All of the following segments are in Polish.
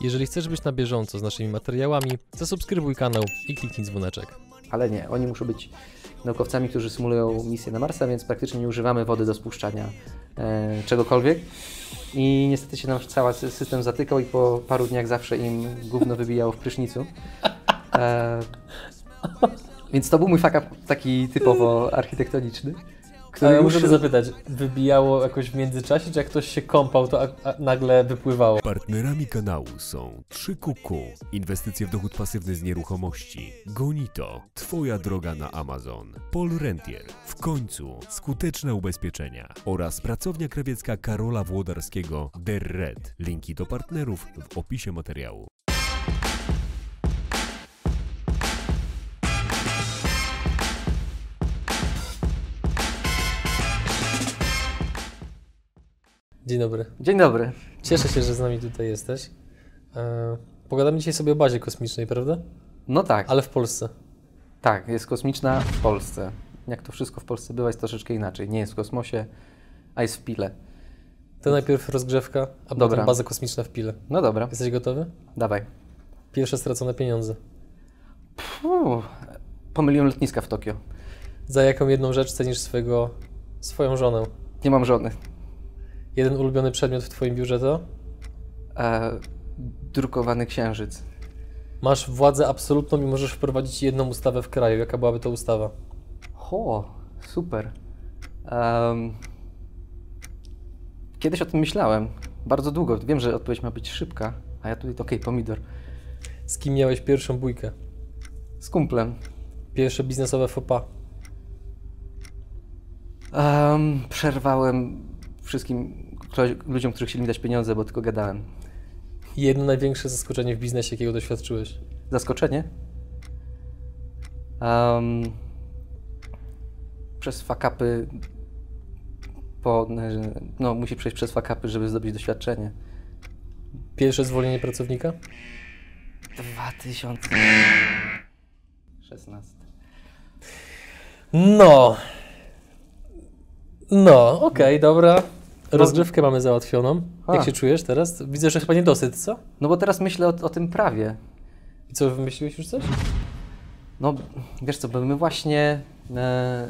Jeżeli chcesz być na bieżąco z naszymi materiałami, zasubskrybuj kanał i kliknij dzwoneczek. Ale nie, oni muszą być naukowcami, którzy symulują misję na Marsa, więc praktycznie nie używamy wody do spuszczania e, czegokolwiek. I niestety się nam cały system zatykał i po paru dniach zawsze im gówno wybijało w prysznicu. E, więc to był mój fuck up taki typowo architektoniczny. Ale ja już- muszę zapytać, wybijało jakoś w międzyczasie, czy jak ktoś się kąpał, to a, a nagle wypływało? Partnerami kanału są 3QQ, inwestycje w dochód pasywny z nieruchomości, Gonito, Twoja droga na Amazon, Paul Rentier, w końcu skuteczne ubezpieczenia oraz pracownia krawiecka Karola Włodarskiego Der Red. Linki do partnerów w opisie materiału. Dzień dobry. Dzień dobry. Cieszę się, że z nami tutaj jesteś. E, pogadamy dzisiaj sobie o bazie kosmicznej, prawda? No tak, Ale w Polsce. tak, jest kosmiczna w Polsce. Jak to wszystko w Polsce bywa, jest troszeczkę inaczej. Nie jest w kosmosie, a jest w Pile. To najpierw rozgrzewka, a Dobra. potem baza kosmiczna w Pile. No dobra, Jesteś gotowy? dawaj. Pierwsze stracone pieniądze. Uff, pomyliłem lotniska w Tokio. Za jaką jedną rzecz cenisz swojego, swoją żonę? Nie mam żony. Jeden ulubiony przedmiot w twoim biurze to? E, drukowany księżyc. Masz władzę absolutną i możesz wprowadzić jedną ustawę w kraju. Jaka byłaby to ustawa? O, super. Em, kiedyś o tym myślałem. Bardzo długo. Wiem, że odpowiedź ma być szybka, a ja tutaj, okej, pomidor. Z kim miałeś pierwszą bójkę? Z kumplem. Pierwsze biznesowe pas? Em, przerwałem wszystkim kto- ludziom, którzy chcieli mi dać pieniądze, bo tylko gadałem. Jedno największe zaskoczenie w biznesie, jakiego doświadczyłeś? Zaskoczenie? Em, przez fakapy po, no, musi przejść przez fakapy, żeby zdobyć doświadczenie. Pierwsze zwolnienie pracownika? 2016. No. No, okej, dobra. Rozgrzewkę mamy załatwioną. Jak A. się czujesz teraz? Widzę, że chyba niedosyt, co? No bo teraz myślę o, o tym prawie. I co, wymyśliłeś już coś? No, wiesz co, bo my właśnie e,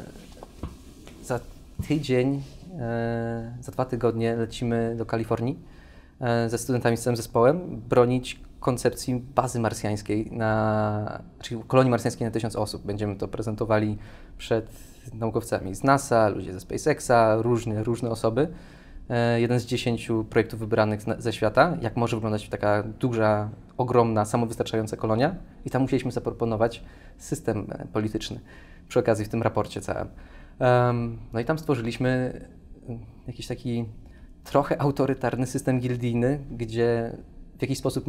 za tydzień, e, za dwa tygodnie lecimy do Kalifornii e, ze studentami z całym zespołem bronić koncepcji bazy marsjańskiej, na, czyli kolonii marsjańskiej na tysiąc osób. Będziemy to prezentowali przed naukowcami z NASA, ludzie ze SpaceXa, różne, różne osoby. E, jeden z dziesięciu projektów wybranych ze świata, jak może wyglądać taka duża, ogromna, samowystarczająca kolonia. I tam musieliśmy zaproponować system e, polityczny przy okazji w tym raporcie całym. No i tam stworzyliśmy mm, jakiś taki trochę autorytarny system gildijny, gdzie w jakiś sposób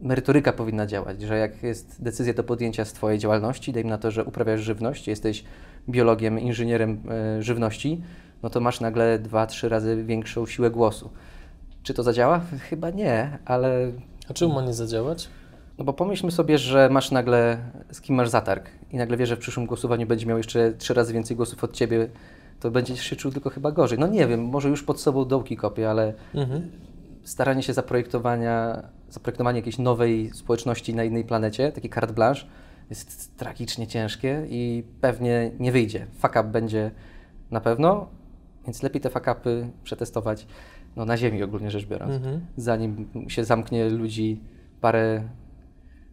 merytoryka powinna działać, że jak jest decyzja do podjęcia z Twojej działalności, dajmy na to, że uprawiasz żywność, jesteś biologiem, inżynierem e, żywności, no to masz nagle dwa, trzy razy większą siłę głosu. Czy to zadziała? Chyba nie, ale A czemu ma nie zadziałać? no bo pomyślmy sobie, że masz nagle, z kim masz zatarg i nagle wiesz, że w przyszłym głosowaniu będzie miał jeszcze trzy razy więcej głosów od ciebie, to będziesz się czuł tylko chyba gorzej. No nie wiem, może już pod sobą dołki kopię, ale Mhm. staranie się zaprojektowania, zaprojektowanie jakiejś nowej społeczności na innej planecie, taki carte blanche, jest tragicznie ciężkie i pewnie nie wyjdzie. Fuck up będzie na pewno, więc lepiej te fuck upy przetestować no, na Ziemi ogólnie rzecz biorąc Mhm. zanim się zamknie ludzi parę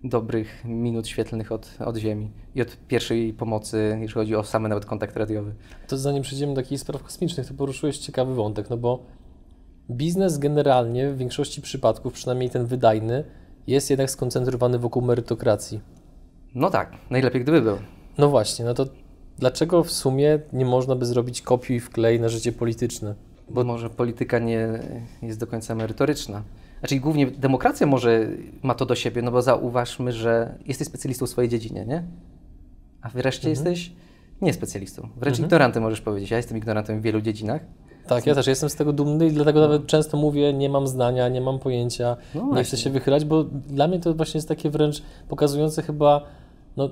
dobrych minut świetlnych od, od Ziemi i od pierwszej pomocy, jeśli chodzi o same nawet kontakt radiowy. To zanim przejdziemy do takich spraw kosmicznych, to poruszyłeś ciekawy wątek, no bo biznes generalnie w większości przypadków, przynajmniej ten wydajny, jest jednak skoncentrowany wokół merytokracji. No tak, najlepiej gdyby był. No właśnie, no to dlaczego w sumie nie można by zrobić kopiuj i wklej na życie polityczne? Bo może polityka nie jest do końca merytoryczna. Znaczy głównie demokracja może ma to do siebie, no bo zauważmy, że jesteś specjalistą w swojej dziedzinie, nie? A wreszcie jesteś nie specjalistą. Wręcz ignorantem możesz powiedzieć. Ja jestem ignorantem w wielu dziedzinach. Tak, ja też jestem z tego dumny i dlatego nawet często mówię, nie mam zdania, nie mam pojęcia, No nie chcę się wychylać, bo dla mnie to właśnie jest takie wręcz pokazujące chyba no,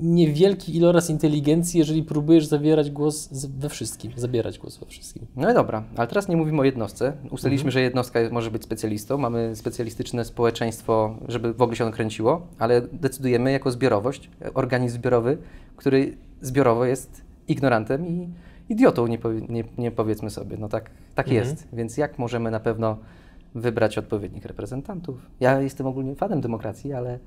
niewielki iloraz inteligencji, jeżeli próbujesz zawierać głos we wszystkim, zabierać głos we wszystkim. No i dobra, ale teraz nie mówimy o jednostce. Ustaliliśmy, mhm. że jednostka może być specjalistą, mamy specjalistyczne społeczeństwo, żeby w ogóle się ono kręciło, ale decydujemy jako zbiorowość, organizm zbiorowy, który zbiorowo jest ignorantem i idiotą, nie, powie, nie, nie powiedzmy sobie. No tak, tak mhm. jest. Więc jak możemy na pewno wybrać odpowiednich reprezentantów? Ja jestem ogólnie fanem demokracji, ale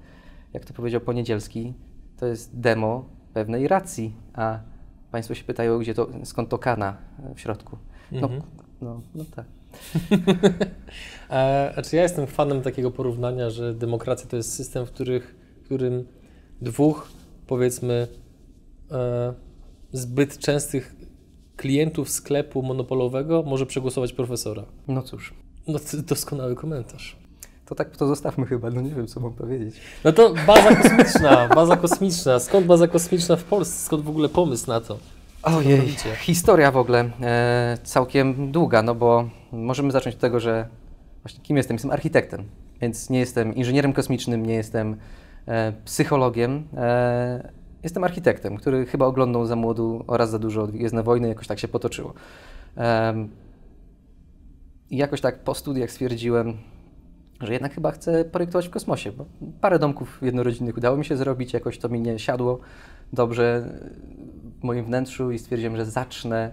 jak to powiedział Poniedzielski, to jest demo pewnej racji, a Państwo się pytają, gdzie to, skąd to kana w środku. No, mhm. no, no tak. e, znaczy ja jestem fanem takiego porównania, że demokracja to jest system, w, których, w którym dwóch, powiedzmy, e, zbyt częstych klientów sklepu monopolowego może przegłosować profesora. No cóż. No doskonały komentarz. To tak to zostawmy chyba, no nie wiem, co mam powiedzieć. No to baza kosmiczna, baza kosmiczna. Skąd baza kosmiczna w Polsce? Skąd w ogóle pomysł na to? Ojej, historia w ogóle e, całkiem długa, no bo możemy zacząć od tego, że właśnie kim jestem? Jestem architektem, więc nie jestem inżynierem kosmicznym, nie jestem e, psychologiem, e, jestem architektem, który chyba oglądał za młodu oraz za dużo Gwiezdne Wojny, jakoś tak się potoczyło. I jakoś tak po studiach stwierdziłem, że jednak chyba chcę projektować w kosmosie, bo parę domków jednorodzinnych udało mi się zrobić, jakoś to mi nie siadło dobrze w moim wnętrzu i stwierdziłem, że zacznę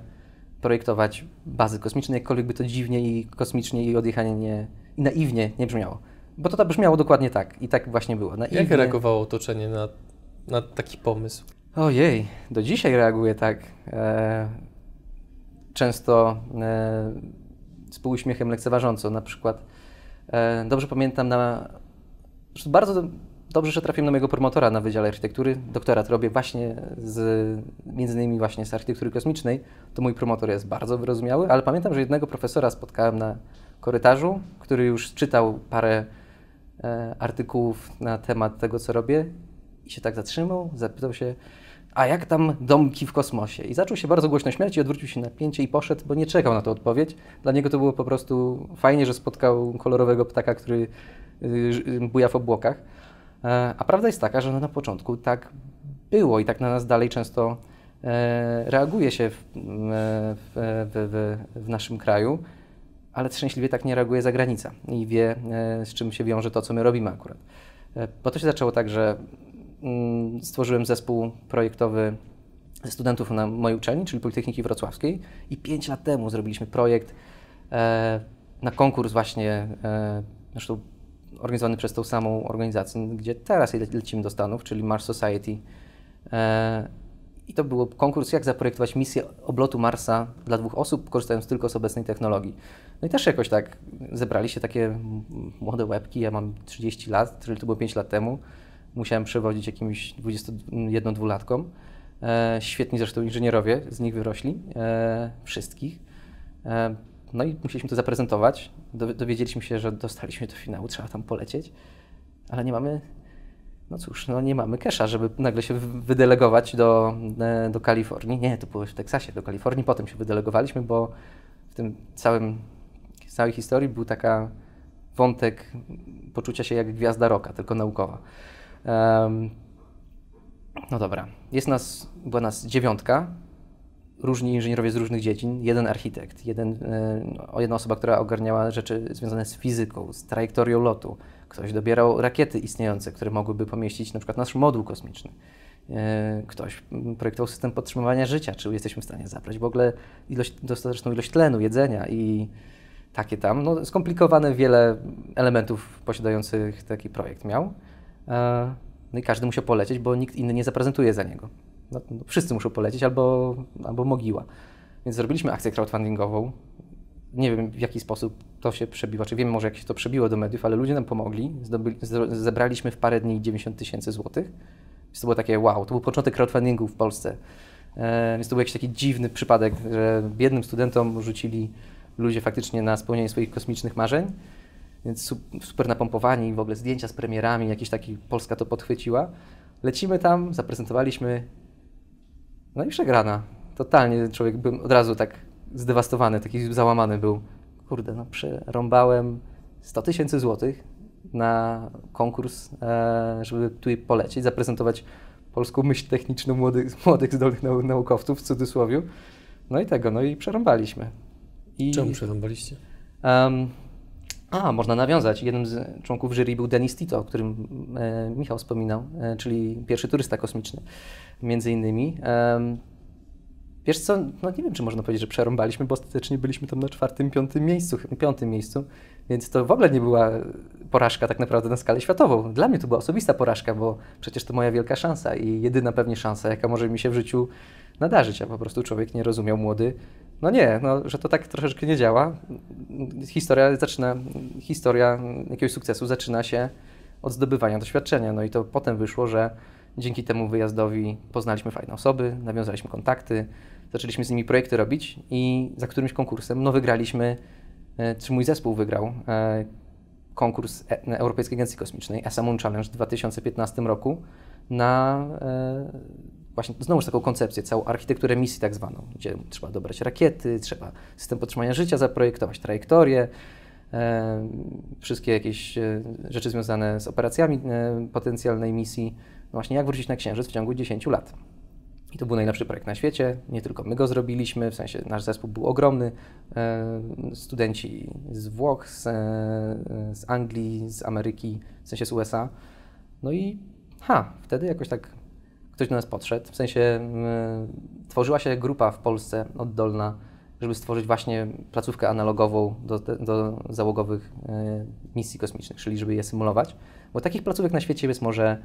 projektować bazy kosmiczne, jakkolwiek by to dziwnie i kosmicznie i odjechanie nie, i naiwnie nie brzmiało. Bo to, to brzmiało dokładnie tak i tak właśnie było. Naiwnie... Jak reagowało otoczenie na, na taki pomysł? Ojej, do dzisiaj reaguje tak. E, często e, z półuśmiechem lekceważąco. Na przykład dobrze pamiętam na... Bardzo dobrze, że trafiłem na mojego promotora na Wydziale Architektury. Doktorat robię właśnie z, między innymi właśnie z architektury kosmicznej. To mój promotor jest bardzo wyrozumiały, ale pamiętam, że jednego profesora spotkałem na korytarzu, który już czytał parę e, artykułów na temat tego, co robię i się tak zatrzymał, zapytał się, a jak tam domki w kosmosie? I zaczął się bardzo głośno śmiać i odwrócił się na pięcie i poszedł, bo nie czekał na tę odpowiedź. Dla niego to było po prostu fajnie, że spotkał kolorowego ptaka, który y, buja w obłokach. E, a prawda jest taka, że no na początku tak było i tak na nas dalej często e, reaguje się w, e, w, w, w naszym kraju, ale szczęśliwie tak nie reaguje za granica i wie, z czym się wiąże to, co my robimy akurat. Bo to się zaczęło tak, że stworzyłem zespół projektowy studentów na mojej uczelni, czyli Politechniki Wrocławskiej i pięć lat temu zrobiliśmy projekt na konkurs właśnie, zresztą organizowany przez tą samą organizację, gdzie teraz lecimy do Stanów, czyli Mars Society. E, I to był konkurs, jak zaprojektować misję oblotu Marsa dla dwóch osób, korzystając tylko z obecnej technologii. No i też jakoś tak zebrali się takie młode łebki. Ja mam 30 lat, czyli to było 5 lat temu. Musiałem przewodzić jakimś 21-dwulatkom. E, świetni zresztą inżynierowie z nich wyrośli, e, wszystkich. E, no i musieliśmy to zaprezentować. Dowiedzieliśmy się, że dostaliśmy do finału, trzeba tam polecieć, ale nie mamy, no cóż, no nie mamy kesza, żeby nagle się wydelegować do, e, do Kalifornii. Nie, to było w Teksasie, do Kalifornii. Potem się wydelegowaliśmy, bo w tym całym, w całej historii był taka wątek poczucia się jak gwiazda roka, tylko naukowa. Um, no dobra, jest nas, była nas dziewiątka, różni inżynierowie z różnych dziedzin, jeden architekt, jeden, e, jedna osoba, która ogarniała rzeczy związane z fizyką, z trajektorią lotu. Ktoś dobierał rakiety istniejące, które mogłyby pomieścić na przykład nasz moduł kosmiczny. E, ktoś projektował system podtrzymywania życia, czy jesteśmy w stanie zabrać w ogóle ilość, dostateczną ilość tlenu, jedzenia i takie tam. No, skomplikowane wiele elementów posiadających taki projekt miał. E, no i każdy musiał polecieć, bo nikt inny nie zaprezentuje za niego no, no, wszyscy muszą polecieć albo, albo mogiła. Więc zrobiliśmy akcję crowdfundingową. Nie wiem w jaki sposób to się przebiło, czy wiemy może jak się to przebiło do mediów, ale ludzie nam pomogli. Zdobyli, zebraliśmy w parę dni 90 tysięcy złotych. Więc to było takie wow, to był początek crowdfundingu w Polsce. E, więc to był jakiś taki dziwny przypadek, że biednym studentom rzucili ludzie faktycznie na spełnienie swoich kosmicznych marzeń. Więc super napompowani, w ogóle zdjęcia z premierami, jakiś taki Polska to podchwyciła. Lecimy tam, zaprezentowaliśmy no i przegrana. Totalnie człowiek był od razu tak zdewastowany, taki załamany był. Kurde, no przerąbałem 100 tysięcy złotych na konkurs, e, żeby tu polecieć, zaprezentować polską myśl techniczną młodych, młodych zdolnych nau, naukowców w cudzysłowie. No i tego, no i przerąbaliśmy. I, Czemu przerąbaliście? Um, a, można nawiązać. Jednym z członków jury był Denis Tito, o którym e, Michał wspominał, e, czyli pierwszy turysta kosmiczny, między innymi. Um, wiesz co, no nie wiem, czy można powiedzieć, że przerąbaliśmy, bo ostatecznie byliśmy tam na czwartym, piątym miejscu, piątym miejscu, więc to w ogóle nie była porażka tak naprawdę na skalę światową. Dla mnie to była osobista porażka, bo przecież to moja wielka szansa i jedyna pewnie szansa, jaka może mi się w życiu nadarzyć, a po prostu człowiek nie rozumiał młody. No nie, no, że to tak troszeczkę nie działa. Historia zaczyna, historia jakiegoś sukcesu zaczyna się od zdobywania doświadczenia. No i to potem wyszło, że dzięki temu wyjazdowi poznaliśmy fajne osoby, nawiązaliśmy kontakty, zaczęliśmy z nimi projekty robić i za którymś konkursem no wygraliśmy, e, czy mój zespół wygrał e, konkurs e, Europejskiej Agencji Kosmicznej ESA Moon Challenge w 2015 roku na właśnie znowuż taką koncepcję, całą architekturę misji tak zwaną, gdzie trzeba dobrać rakiety, trzeba system podtrzymania życia zaprojektować, trajektorię, e, wszystkie jakieś e, rzeczy związane z operacjami e, potencjalnej misji. No właśnie, jak wrócić na Księżyc w ciągu 10 lat. I to był najlepszy projekt na świecie. Nie tylko my go zrobiliśmy, w sensie nasz zespół był ogromny. E, studenci z Włoch, z, e, z Anglii, z Ameryki, w sensie z USA. No i ha, wtedy jakoś tak ktoś do nas podszedł. W sensie tworzyła się grupa w Polsce oddolna, żeby stworzyć właśnie placówkę analogową do, do załogowych y, misji kosmicznych, czyli żeby je symulować. Bo takich placówek na świecie jest może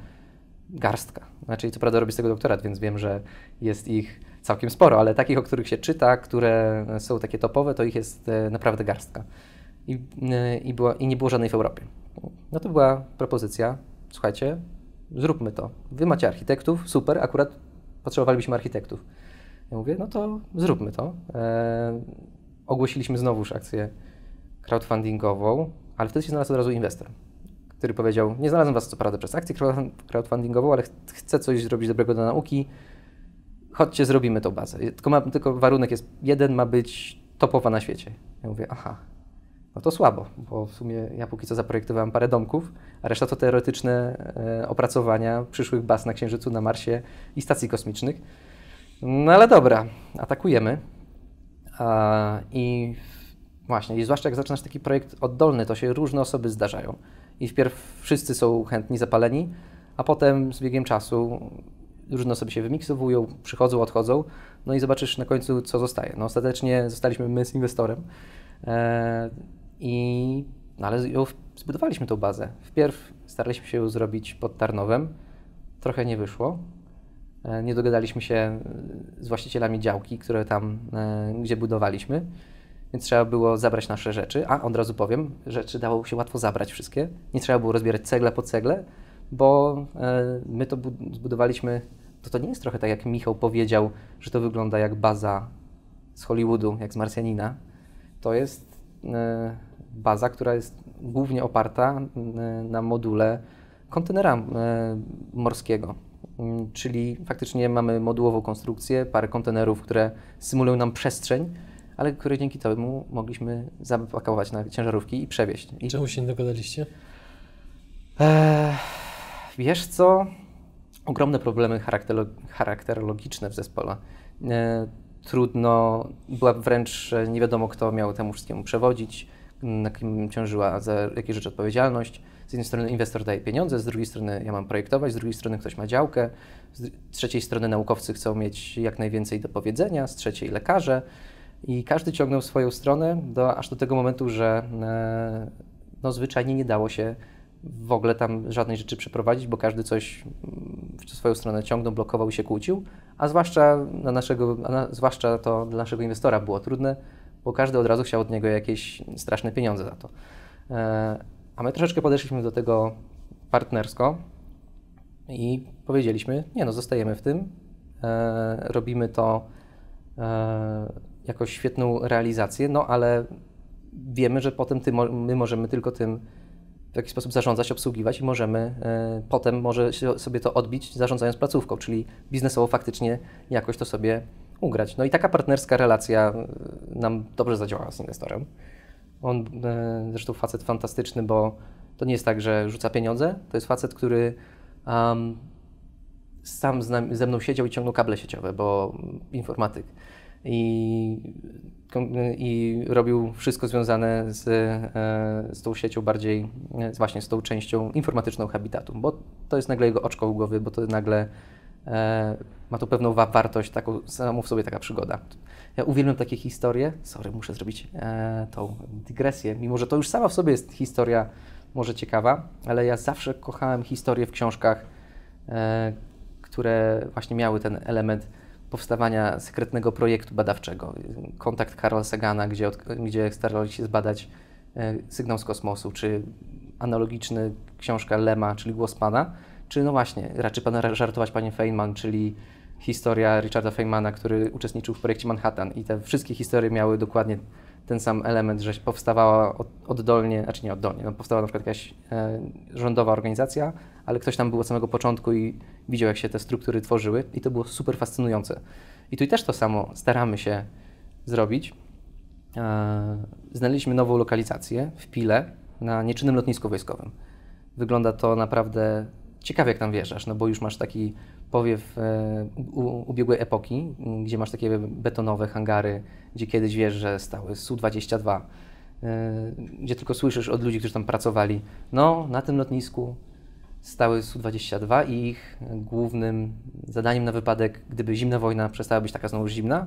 garstka. Znaczy, co prawda robię z tego doktorat, więc wiem, że jest ich całkiem sporo, ale takich, o których się czyta, które są takie topowe, to ich jest y, naprawdę garstka. I, i, była, I nie było żadnej w Europie. No to była propozycja, słuchajcie, zróbmy to. Wy macie architektów, super, akurat potrzebowalibyśmy architektów. Ja mówię, no to zróbmy to. E, ogłosiliśmy znowuż akcję crowdfundingową, ale wtedy się znalazł od razu inwestor, który powiedział, nie znalazłem was co prawda przez akcję crowdfundingową, ale ch chcę coś zrobić dobrego dla nauki, chodźcie, zrobimy tą bazę. Tylko, ma, tylko warunek jest jeden, ma być topowa na świecie. Ja mówię, aha, no to słabo, bo w sumie ja póki co zaprojektowałem parę domków, a reszta to teoretyczne e, opracowania przyszłych baz na Księżycu, na Marsie i stacji kosmicznych. No ale dobra, atakujemy. I właśnie, i zwłaszcza jak zaczynasz taki projekt oddolny, to się różne osoby zdarzają. I wpierw wszyscy są chętni, zapaleni, a potem z biegiem czasu różne osoby się wymiksowują, przychodzą, odchodzą, no i zobaczysz na końcu, co zostaje. No ostatecznie zostaliśmy my z inwestorem. I, no ale ją, zbudowaliśmy tą bazę. Wpierw staraliśmy się ją zrobić pod Tarnowem. Trochę nie wyszło. E, nie dogadaliśmy się e, z właścicielami działki, które tam, e, gdzie budowaliśmy, więc trzeba było zabrać nasze rzeczy. A od razu powiem, rzeczy dało się łatwo zabrać wszystkie. Nie trzeba było rozbierać cegle po cegle, bo my to zbudowaliśmy. To, to nie jest trochę tak, jak Michał powiedział, że to wygląda jak baza z Hollywoodu, jak z Marsjanina. To jest baza, która jest głównie oparta e, na module kontenera e, morskiego. Mm, czyli faktycznie mamy modułową konstrukcję, parę kontenerów, które symulują nam przestrzeń, ale które dzięki temu mogliśmy zapakować na ciężarówki i przewieźć. I... Czemu się nie dogadaliście? Eee, wiesz co? Ogromne problemy charakterologiczne w zespole. Eee, trudno, była wręcz nie wiadomo, kto miał temu wszystkiemu przewodzić na kim ciążyła za jakieś rzeczy odpowiedzialność. Z jednej strony inwestor daje pieniądze, z drugiej strony ja mam projektować, z drugiej strony ktoś ma działkę, z trzeciej strony naukowcy chcą mieć jak najwięcej do powiedzenia, z trzeciej lekarze i każdy ciągnął swoją stronę do, aż do tego momentu, że e, no, zwyczajnie nie dało się w ogóle tam żadnej rzeczy przeprowadzić, bo każdy coś w swoją stronę ciągnął, blokował i się kłócił, a zwłaszcza, na naszego, na, zwłaszcza to dla naszego inwestora było trudne, bo każdy od razu chciał od niego jakieś straszne pieniądze za to. E, a my troszeczkę podeszliśmy do tego partnersko i powiedzieliśmy, nie no, zostajemy w tym, e, robimy to e, jako świetną realizację, no ale wiemy, że potem ty, my możemy tylko tym w jakiś sposób zarządzać, obsługiwać i możemy potem może sobie to odbić zarządzając placówką, czyli biznesowo faktycznie jakoś to sobie ugrać. No i taka partnerska relacja e, nam dobrze zadziałała z inwestorem. On e, zresztą facet fantastyczny, bo to nie jest tak, że rzuca pieniądze. To jest facet, który um, sam z nami, ze mną siedział i ciągnął kable sieciowe, bo informatyk. I, i robił wszystko związane z, e, z tą siecią bardziej, z właśnie z tą częścią informatyczną Habitatu, bo to jest nagle jego oczko u głowy, bo to nagle e, ma tu pewną wa wartość, taką samą w sobie taka przygoda. Ja uwielbiam takie historie. Sorry, muszę zrobić e, tą dygresję, mimo że to już sama w sobie jest historia może ciekawa, ale ja zawsze kochałem historie w książkach, e, które właśnie miały ten element powstawania sekretnego projektu badawczego. Kontakt Karla Sagana, gdzie, gdzie starali się zbadać e, sygnał z kosmosu, czy analogiczny książka Lema, czyli Głos Pana, czy no właśnie, raczej Pana żartować Panie Feynman, czyli historia Richarda Feynmana, który uczestniczył w projekcie Manhattan i te wszystkie historie miały dokładnie ten sam element, że powstawała oddolnie, znaczy nie oddolnie, no powstała na przykład jakaś e, rządowa organizacja, ale ktoś tam był od samego początku i widział, jak się te struktury tworzyły i to było super fascynujące. I tu też to samo staramy się zrobić. E, znaleźliśmy nową lokalizację w Pile na nieczynnym lotnisku wojskowym. Wygląda to naprawdę ciekawie, jak tam wjeżdżasz, no bo już masz taki powiew e, ubiegłej epoki, gdzie masz takie betonowe hangary, gdzie kiedyś wiesz, że stały Su-22, e, gdzie tylko słyszysz od ludzi, którzy tam pracowali, no na tym lotnisku stały Su-22 i ich głównym zadaniem na wypadek, gdyby zimna wojna przestała być taka znowu zimna,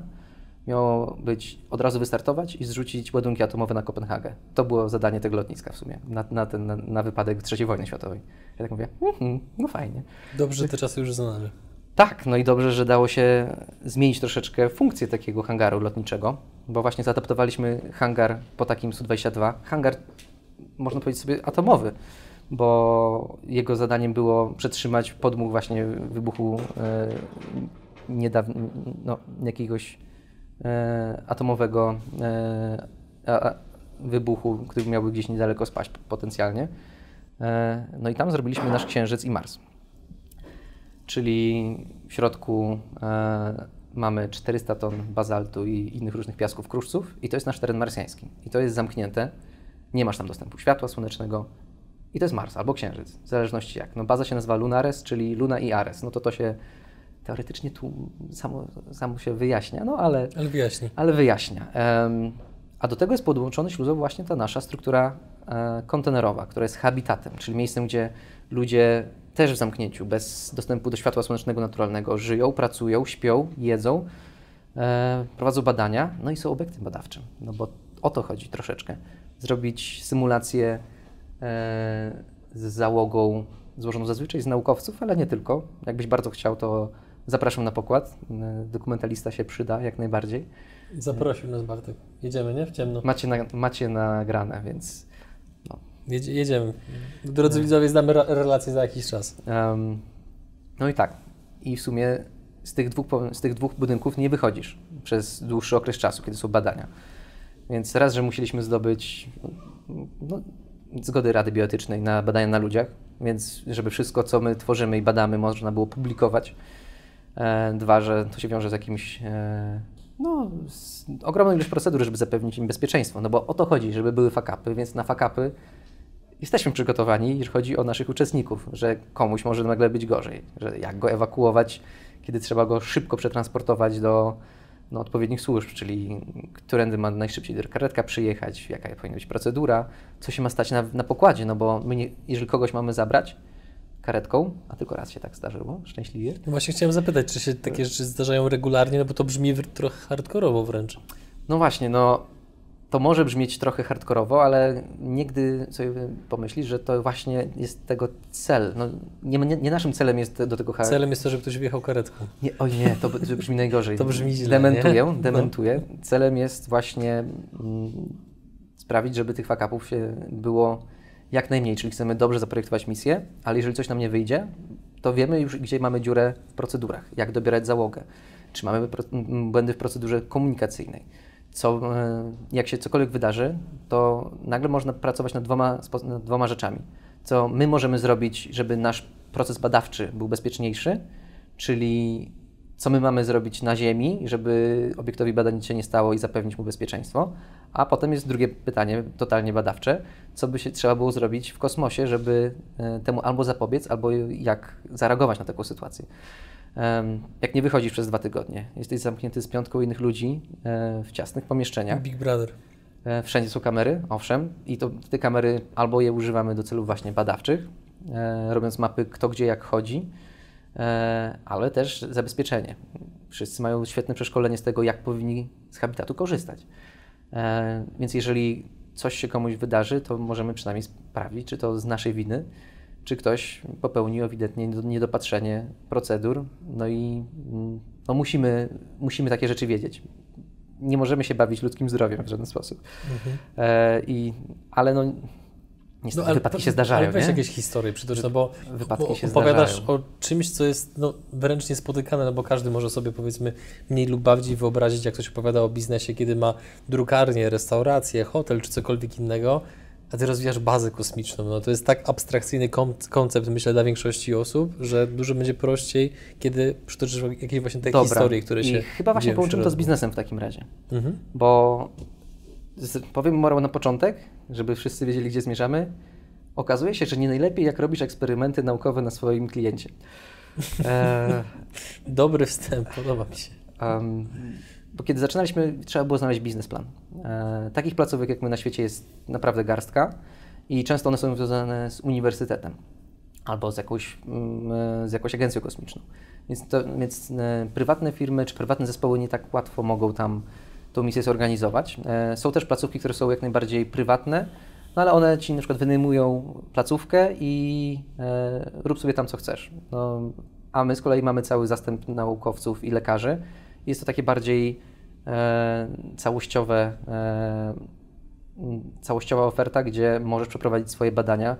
miało być od razu wystartować i zrzucić ładunki atomowe na Kopenhagę. To było zadanie tego lotniska w sumie, na, na, ten, na, na wypadek III wojny światowej. Ja tak mówię, mm, no fajnie. Dobrze, że te czasy już znamy. Tak, no i dobrze, że dało się zmienić troszeczkę funkcję takiego hangaru lotniczego, bo właśnie zaadaptowaliśmy hangar po takim Su-22. Hangar, można powiedzieć sobie, atomowy, bo jego zadaniem było przetrzymać podmuch właśnie wybuchu e, niedawno, no, jakiegoś atomowego e, wybuchu, który miałby gdzieś niedaleko spaść potencjalnie. E, no i tam zrobiliśmy nasz Księżyc i Mars. Czyli w środku e, mamy 400 ton bazaltu i innych różnych piasków kruszców i to jest nasz teren marsjański. I to jest zamknięte, nie masz tam dostępu światła słonecznego i to jest Mars albo Księżyc, w zależności jak. No baza się nazywa Lunares, czyli Luna i Ares. No to to się teoretycznie tu samo, samo się wyjaśnia, no ale... Ale wyjaśni. Ale wyjaśnia. Um, a do tego jest podłączony śluzowo właśnie ta nasza struktura e, kontenerowa, która jest habitatem, czyli miejscem, gdzie ludzie też w zamknięciu, bez dostępu do światła słonecznego naturalnego, żyją, pracują, śpią, jedzą, e, prowadzą badania, no i są obiektem badawczym. No bo o to chodzi troszeczkę. Zrobić symulację e, z załogą złożoną zazwyczaj z naukowców, ale nie tylko. Jakbyś bardzo chciał, to zapraszam na pokład. Dokumentalista się przyda jak najbardziej. Zaprosił nas Bartek. Jedziemy, nie? W ciemno. Macie, na, macie nagrane, więc no. Jedzie, jedziemy. Drodzy widzowie, znamy relację za jakiś czas. Um, no i tak. I w sumie z tych, dwóch, z tych dwóch budynków nie wychodzisz przez dłuższy okres czasu, kiedy są badania. Więc raz, że musieliśmy zdobyć no, zgody Rady Bioetycznej na badania na ludziach, więc żeby wszystko, co my tworzymy i badamy, można było publikować. E, dwa, że to się wiąże z jakimś e, no, ogromną ilość procedur, żeby zapewnić im bezpieczeństwo. No bo o to chodzi, żeby były fakapy, więc na fakapy jesteśmy przygotowani, jeżeli chodzi o naszych uczestników, że komuś może nagle być gorzej, że jak go ewakuować, kiedy trzeba go szybko przetransportować do no, odpowiednich służb, czyli którędy ma najszybciej karetka przyjechać, jaka powinna być procedura, co się ma stać na, na pokładzie, no bo my nie, jeżeli kogoś mamy zabrać, karetką, a tylko raz się tak zdarzyło, szczęśliwie. No właśnie chciałem zapytać, czy się takie rzeczy zdarzają regularnie, no bo to brzmi trochę hardkorowo wręcz. No właśnie, no to może brzmieć trochę hardkorowo, ale nigdy sobie pomyślisz, że to właśnie jest tego cel. No, nie, nie, nie naszym celem jest do tego hardkorowo. Celem jest to, żeby ktoś wjechał karetką. Nie, oj nie, to brzmi najgorzej. to brzmi źle, Dementuję, nie? dementuję. No. Celem jest właśnie mm, sprawić, żeby tych fakapów się było jak najmniej, czyli chcemy dobrze zaprojektować misję, ale jeżeli coś nam nie wyjdzie, to wiemy już, gdzie mamy dziurę w procedurach, jak dobierać załogę, czy mamy błędy w procedurze komunikacyjnej. Co, e, jak się cokolwiek wydarzy, to nagle można pracować nad dwoma, nad dwoma rzeczami. Co my możemy zrobić, żeby nasz proces badawczy był bezpieczniejszy, czyli co my mamy zrobić na Ziemi, żeby obiektowi badań nic się nie stało i zapewnić mu bezpieczeństwo. A potem jest drugie pytanie, totalnie badawcze, co by się trzeba było zrobić w kosmosie, żeby e, temu albo zapobiec, albo jak zareagować na taką sytuację. Jak nie wychodzisz przez dwa tygodnie, jesteś zamknięty z piątką innych ludzi e, w ciasnych pomieszczeniach. Big Brother. E, Wszędzie są kamery, owszem, i to te kamery albo je używamy do celów właśnie badawczych, robiąc mapy kto gdzie jak chodzi, ale też zabezpieczenie. Wszyscy mają świetne przeszkolenie z tego, jak powinni z habitatu korzystać. E, więc jeżeli coś się komuś wydarzy, to możemy przynajmniej sprawdzić, czy to z naszej winy, czy ktoś popełnił ewidentnie niedo- niedopatrzenie procedur, no i mm, no musimy, musimy takie rzeczy wiedzieć. Nie możemy się bawić ludzkim zdrowiem w żaden sposób. E, i, ale no, niestety wypadki się zdarzają, ale weź nie? jakieś historie przytocz, no bo, Wypadki się opowiadasz zdarzają. o czymś, co jest no, wręcz niespotykane, no bo każdy może sobie powiedzmy mniej lub bardziej wyobrazić, jak ktoś opowiada o biznesie, kiedy ma drukarnię, restaurację, hotel czy cokolwiek innego, a ty rozwijasz bazę kosmiczną. No to jest tak abstrakcyjny koncept, myślę, dla większości osób, że dużo będzie prościej, kiedy przytoczysz jakieś właśnie te Dobra. historie, które I się chyba właśnie połączymy to z biznesem w takim razie. Mhm. Bo powiem morał na początek, żeby wszyscy wiedzieli, gdzie zmierzamy. Okazuje się, że nie najlepiej, jak robisz eksperymenty naukowe na swoim kliencie. E, Dobry wstęp, podoba mi się. em, bo kiedy zaczynaliśmy, trzeba było znaleźć biznesplan. E, takich placówek jak my na świecie jest naprawdę garstka i często one są związane z uniwersytetem albo z jakąś, mm, e, z jakąś agencją kosmiczną. Więc, to, więc e, prywatne firmy czy prywatne zespoły nie tak łatwo mogą tam tą misję zorganizować. E, są też placówki, które są jak najbardziej prywatne, no ale one ci na przykład wynajmują placówkę i e, rób sobie tam co chcesz. No, a my z kolei mamy cały zastęp naukowców i lekarzy. Jest to takie bardziej e, całościowe, całościowa oferta, gdzie możesz przeprowadzić swoje badania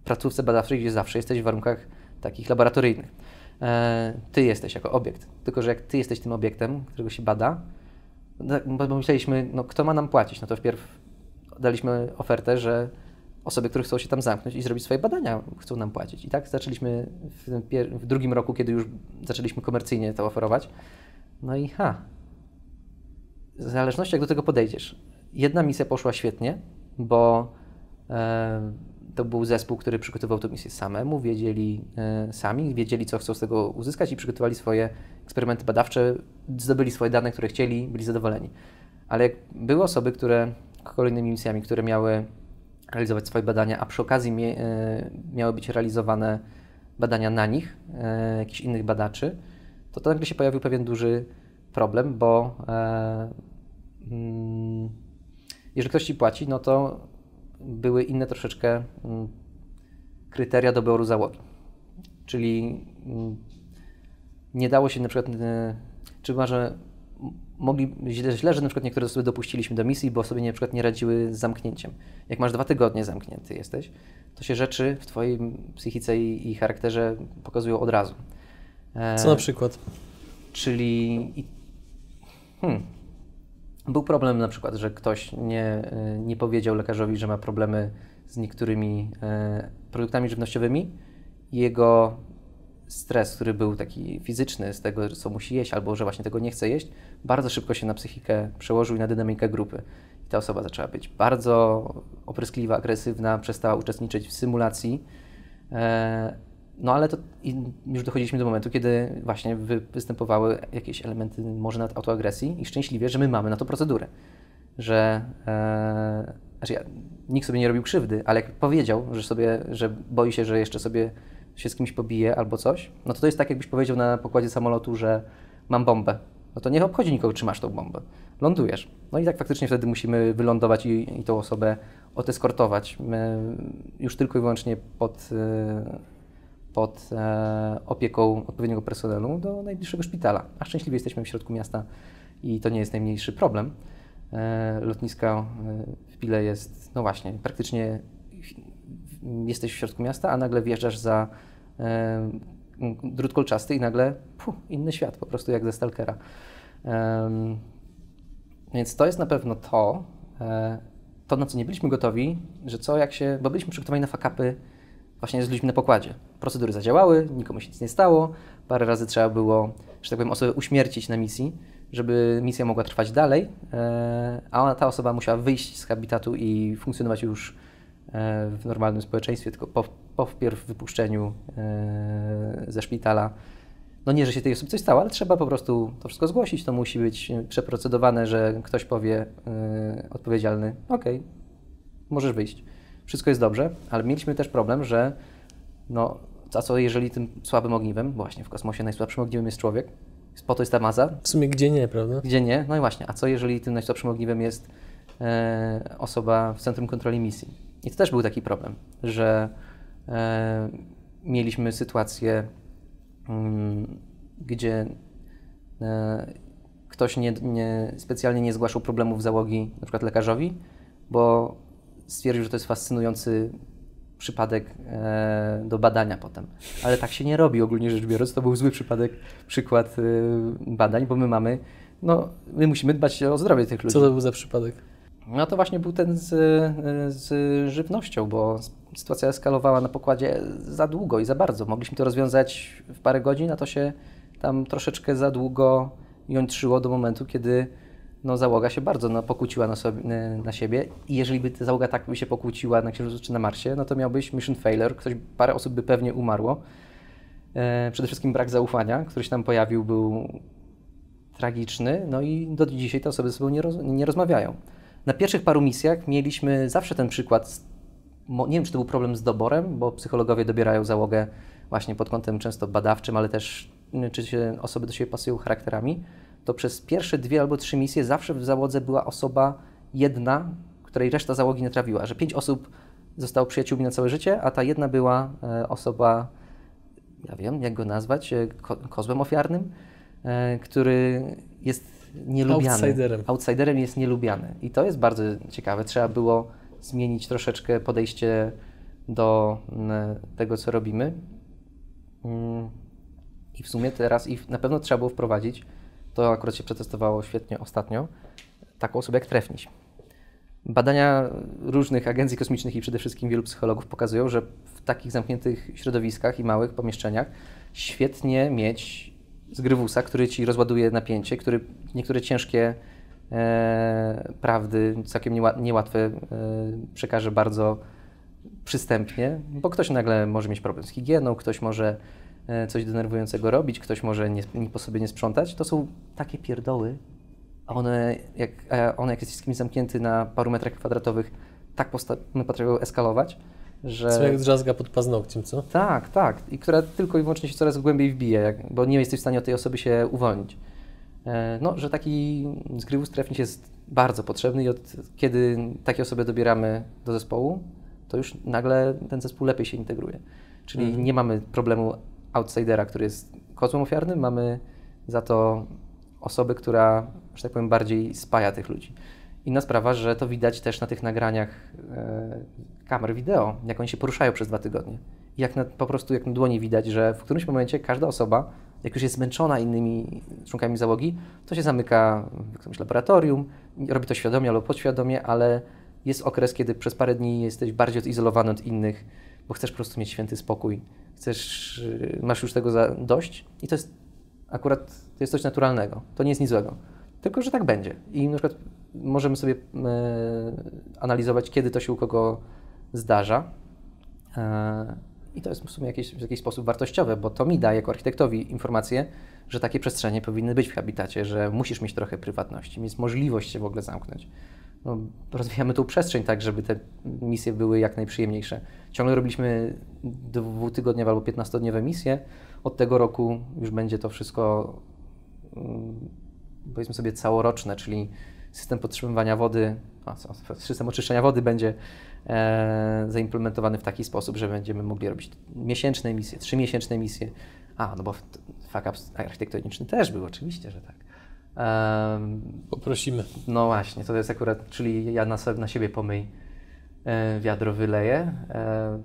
w placówce badawczej, gdzie zawsze jesteś w warunkach takich laboratoryjnych. Ty jesteś jako obiekt, tylko że jak ty jesteś tym obiektem, którego się bada, bo bo myśleliśmy, no kto ma nam płacić? No to wpierw daliśmy ofertę, że osoby, które chcą się tam zamknąć i zrobić swoje badania, chcą nam płacić. I tak zaczęliśmy w, w drugim roku, kiedy już zaczęliśmy komercyjnie to oferować. No i ha, w zależności jak do tego podejdziesz. Jedna misja poszła świetnie, bo to był zespół, który przygotował tę misję samemu, wiedzieli e, sami, wiedzieli co chcą z tego uzyskać i przygotowali swoje eksperymenty badawcze, zdobyli swoje dane, które chcieli, byli zadowoleni. Ale jak były osoby, które kolejnymi misjami, które miały realizować swoje badania, a przy okazji mie, e, miały być realizowane badania na nich, e, jakichś innych badaczy, to, to nagle się pojawił pewien duży problem, bo e, mm, jeżeli ktoś ci płaci, no to były inne troszeczkę mm, kryteria doboru załogi. Czyli mm, nie dało się na przykład, e, czy może mogli, źle, źle, że na przykład niektóre osoby dopuściliśmy do misji, bo sobie na przykład nie radziły z zamknięciem. Jak masz dwa tygodnie zamknięty jesteś, to się rzeczy w twojej psychice i, i charakterze pokazują od razu. E, Co na przykład? Czyli hmm, był problem na przykład, że ktoś nie, nie powiedział lekarzowi, że ma problemy z niektórymi e, produktami żywnościowymi. Jego stres, który był taki fizyczny z tego, co musi jeść, albo że właśnie tego nie chce jeść, bardzo szybko się na psychikę przełożył i na dynamikę grupy. I ta osoba zaczęła być bardzo opryskliwa, agresywna, przestała uczestniczyć w symulacji. E, no ale to już dochodziliśmy do momentu, kiedy właśnie wy, występowały jakieś elementy może nawet autoagresji i szczęśliwie, że my mamy na to procedurę. Że e, znaczy ja, nikt sobie nie robił krzywdy, ale jak powiedział, że sobie, że boi się, że jeszcze sobie się z kimś pobije albo coś, no to to jest tak, jakbyś powiedział na pokładzie samolotu, że mam bombę. No to nie obchodzi nikogo, czy masz tą bombę. Lądujesz. No i tak faktycznie wtedy musimy wylądować i, i tą osobę oteskortować. My już tylko i wyłącznie pod, e, pod e, opieką odpowiedniego personelu do najbliższego szpitala. A szczęśliwie jesteśmy w środku miasta i to nie jest najmniejszy problem. E, lotniska e, w Pile jest, no właśnie, praktycznie jesteś w środku miasta, a nagle wjeżdżasz za drut kolczasty i nagle puh, inny świat, po prostu jak ze Stalkera. Więc to jest na pewno to, to na co nie byliśmy gotowi, że co jak się, bo byliśmy przygotowani na fakapy właśnie z ludźmi na pokładzie. Procedury zadziałały, nikomu się nic nie stało, parę razy trzeba było że tak powiem, osobę uśmiercić na misji, żeby misja mogła trwać dalej, a ona, ta osoba musiała wyjść z habitatu i funkcjonować już w normalnym społeczeństwie, tylko po, po wpierw wypuszczeniu ze szpitala no nie, że się tej osobie coś stało, ale trzeba po prostu to wszystko zgłosić. To musi być przeprocedowane, że ktoś powie odpowiedzialny, okej, okay, możesz wyjść. Wszystko jest dobrze, ale mieliśmy też problem, że no, a co jeżeli tym słabym ogniwem, właśnie w kosmosie najsłabszym ogniwem jest człowiek, po to jest ta maza. W sumie gdzie nie, prawda? Gdzie nie, no i właśnie, a co jeżeli tym najsłabszym ogniwem jest e, osoba w centrum kontroli misji? I to też był taki problem, że e, mieliśmy sytuację Mm, gdzie e, ktoś nie, nie, specjalnie nie zgłaszał problemów załogi, na przykład lekarzowi, bo stwierdził, że to jest fascynujący przypadek e, do badania potem. Ale tak się nie robi ogólnie rzecz biorąc. To był zły przypadek, przykład e, badań, bo my mamy, no, my musimy dbać o zdrowie tych ludzi. Co to był za przypadek? No to właśnie był ten z, z żywnością, bo sytuacja eskalowała na pokładzie za długo i za bardzo. Mogliśmy to rozwiązać w parę godzin, a to się tam troszeczkę za długo jątrzyło do momentu, kiedy no, załoga się bardzo no, pokłóciła na, sobie, na siebie i jeżeli by ta załoga tak by się pokłóciła na Księżycu czy na Marsie, no to miałbyś mission failure, ktoś, parę osób by pewnie umarło. E, przede wszystkim brak zaufania, który się tam pojawił, był tragiczny, no i do dzisiaj te osoby ze sobą nie, roz, nie rozmawiają. Na pierwszych paru misjach mieliśmy zawsze ten przykład. Nie wiem, czy to był problem z doborem, bo psychologowie dobierają załogę właśnie pod kątem często badawczym, ale też mm, czy się osoby do siebie pasują charakterami. To przez pierwsze dwie albo trzy misje zawsze w załodze była osoba jedna, której reszta załogi nie trawiła. Że pięć osób zostało przyjaciółmi na całe życie, a ta jedna była e, osoba, ja wiem, jak go nazwać, e, ko kozłem ofiarnym, e, który jest nielubiany. Outsiderem. Outsiderem jest nielubiany. I to jest bardzo ciekawe. Trzeba było zmienić troszeczkę podejście do tego, co robimy. Mm. I w sumie teraz, i na pewno trzeba było wprowadzić, to akurat się przetestowało świetnie ostatnio, taką osobę jak Trefniś. Badania różnych agencji kosmicznych i przede wszystkim wielu psychologów pokazują, że w takich zamkniętych środowiskach i małych pomieszczeniach świetnie mieć zgrywusa, który ci rozładuje napięcie, który niektóre ciężkie e, prawdy, całkiem niełatwe, e, przekaże bardzo przystępnie, bo ktoś nagle może mieć problem z higieną, ktoś może coś denerwującego robić, ktoś może nie, nie, po sobie nie sprzątać. To są takie pierdoły, a one, jak, a one jak jesteś z kimś zamknięty na paru metrach kwadratowych, tak potrafią eskalować, że... Co jak drzazga pod paznokciem, co? Tak, tak. I która tylko i wyłącznie się coraz głębiej wbije, jak, bo nie jesteś w stanie od tej osoby się uwolnić. E, no, że taki zgrywus trefnik jest bardzo potrzebny i od kiedy takie osoby dobieramy do zespołu, to już nagle ten zespół lepiej się integruje. Czyli mhm. nie mamy problemu outsidera, który jest kozłem ofiarnym, mamy za to osobę, która, że tak powiem, bardziej spaja tych ludzi. Inna sprawa, że to widać też na tych nagraniach e, kamer wideo, jak oni się poruszają przez dwa tygodnie. Jak na, po prostu jak na dłoni widać, że w którymś momencie każda osoba, jak już jest zmęczona innymi członkami załogi, to się zamyka w jakimś laboratorium, robi to świadomie albo podświadomie, ale jest okres, kiedy przez parę dni jesteś bardziej odizolowany od innych, bo chcesz po prostu mieć święty spokój, chcesz, y, masz już tego za dość i to jest akurat to jest coś naturalnego, to nie jest nic złego. Tylko, że tak będzie. I na przykład możemy sobie e, analizować, kiedy to się u kogo zdarza. E, I to jest w sumie jakieś, w jakiś sposób wartościowe, bo to mi daje jako architektowi informację, że takie przestrzenie powinny być w habitacie, że musisz mieć trochę prywatności, mieć możliwość się w ogóle zamknąć. No, rozwijamy tą przestrzeń tak, żeby te misje były jak najprzyjemniejsze. Ciągle robiliśmy dwutygodniowe albo 15-dniowe misje. Od tego roku już będzie to wszystko, mm, powiedzmy sobie, całoroczne, czyli system podtrzymywania wody, system oczyszczania wody będzie e, zaimplementowany w taki sposób, że będziemy mogli robić miesięczne emisje, trzymiesięczne emisje. A, no bo fuck architektoniczny też był, oczywiście, że tak. Poprosimy. No właśnie, to jest akurat, czyli ja na, sobie, na siebie pomyj e, wiadro wyleję. E,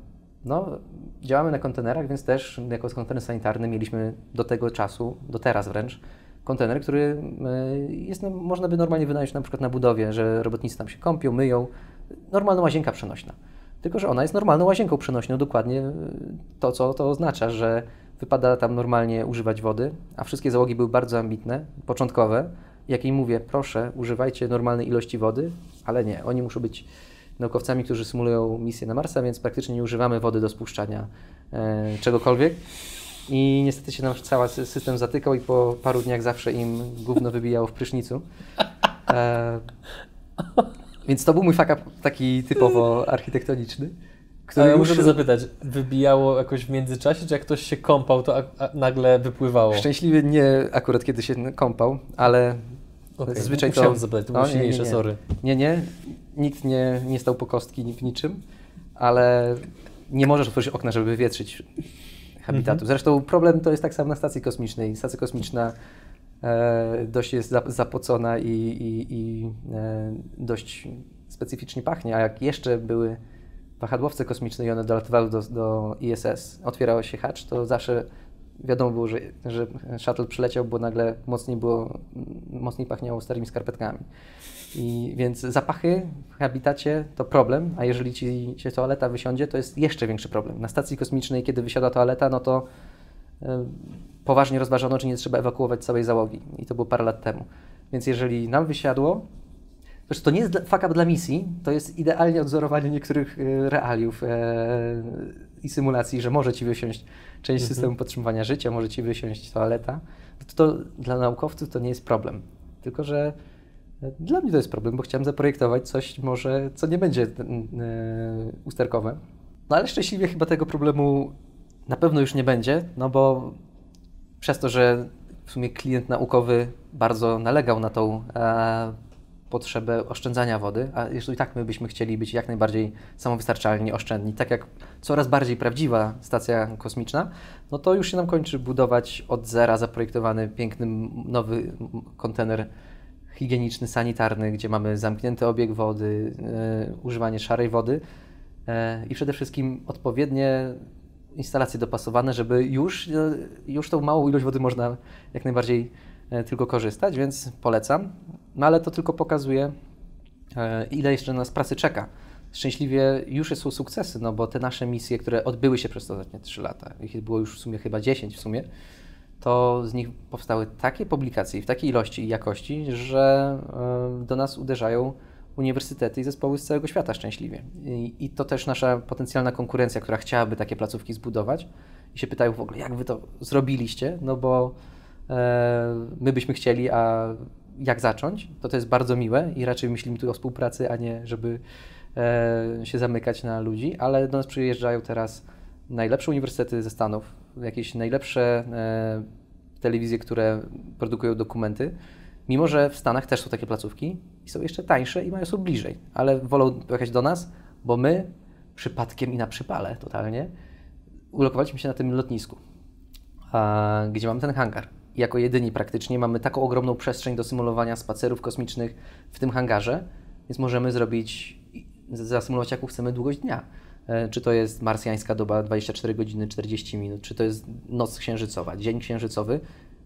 no, działamy na kontenerach, więc też jako kontener sanitarny mieliśmy do tego czasu, do teraz wręcz, kontener, który e, jest, można by normalnie wynająć na przykład na budowie, że robotnicy tam się kąpią, myją. Normalna łazienka przenośna. Tylko, że ona jest normalną łazienką przenośną, dokładnie to, co to oznacza, że wypada tam normalnie używać wody, a wszystkie załogi były bardzo ambitne, początkowe. Jak im mówię, proszę, używajcie normalnej ilości wody, ale nie, oni muszą być naukowcami, którzy symulują misję na Marsa, więc praktycznie nie używamy wody do spuszczania e, czegokolwiek. I niestety się nam cały system zatykał i po paru dniach zawsze im gówno wybijało w prysznicu. E, więc to był mój fuck up taki typowo architektoniczny. Który Ale muszę już... zapytać, wybijało jakoś w międzyczasie, czy jak ktoś się kąpał, to nagle wypływało? Szczęśliwie nie akurat kiedy się kąpał, ale okay. zazwyczaj to... zapytać, to było silniejsze, nie, nie, sorry. Nie, nie, nikt nie, nie stał po kostki w niczym, ale nie możesz otworzyć okna, żeby wywietrzyć habitatu. Mhm. Zresztą problem to jest tak samo na stacji kosmicznej. Stacja kosmiczna e, dość jest zapocona i, i, i e, dość specyficznie pachnie, a jak jeszcze były wahadłowce kosmiczne i one dolatywały do, do ISS, otwierał się hacz, to zawsze wiadomo było, że, że shuttle przyleciał, bo nagle mocniej, było, mocniej pachniało starymi skarpetkami. I więc zapachy w habitacie to problem, a jeżeli ci się toaleta wysiądzie, to jest jeszcze większy problem. Na stacji kosmicznej, kiedy wysiada toaleta, no to y, poważnie rozważono, czy nie trzeba ewakuować całej załogi. I to było parę lat temu. Więc jeżeli nam wysiadło, Zresztą to nie jest fuck up dla misji, to jest idealnie odzorowanie niektórych y, realiów e, i symulacji, że może ci wysiąść część mhm. systemu podtrzymywania życia, może ci wysiąść toaleta. To, to dla naukowców to nie jest problem. Tylko, że dla mnie to jest problem, bo chciałem zaprojektować coś może, co nie będzie e, usterkowe. No ale szczęśliwie chyba tego problemu na pewno już nie będzie, no bo przez to, że w sumie klient naukowy bardzo nalegał na tą e, potrzebę oszczędzania wody, a zresztą i tak my byśmy chcieli być jak najbardziej samowystarczalni, oszczędni, tak jak coraz bardziej prawdziwa stacja kosmiczna, no to już się nam kończy budować od zera zaprojektowany piękny nowy kontener higieniczny, sanitarny, gdzie mamy zamknięty obieg wody, e, używanie szarej wody e, i przede wszystkim odpowiednie instalacje dopasowane, żeby już, e, już tą małą ilość wody można jak najbardziej tylko korzystać, więc polecam. No ale to tylko pokazuje, e, ile jeszcze nas pracy czeka. Szczęśliwie już są sukcesy, no bo te nasze misje, które odbyły się przez ostatnie 3 lata, ich było już w sumie chyba 10 w sumie, to z nich powstały takie publikacje w takiej ilości i jakości, że e, do nas uderzają uniwersytety i zespoły z całego świata szczęśliwie. I, I, to też nasza potencjalna konkurencja, która chciałaby takie placówki zbudować i się pytają w ogóle, jak wy to zrobiliście, no bo e, my byśmy chcieli, a jak zacząć, to to jest bardzo miłe i raczej myślimy tu o współpracy, a nie żeby e, się zamykać na ludzi, ale do nas przyjeżdżają teraz najlepsze uniwersytety ze Stanów, jakieś najlepsze e, telewizje, które produkują dokumenty, mimo że w Stanach też są takie placówki i są jeszcze tańsze i mają są bliżej, ale wolą jechać do nas, bo my przypadkiem i na przypale totalnie ulokowaliśmy się na tym lotnisku, a, gdzie mamy ten hangar. Jako jedyni praktycznie mamy taką ogromną przestrzeń do symulowania spacerów kosmicznych w tym hangarze, więc możemy zrobić, zasymulować jaką chcemy długość dnia. E, czy to jest marsjańska doba 24 godziny 40 minut, czy to jest noc księżycowa, dzień księżycowy.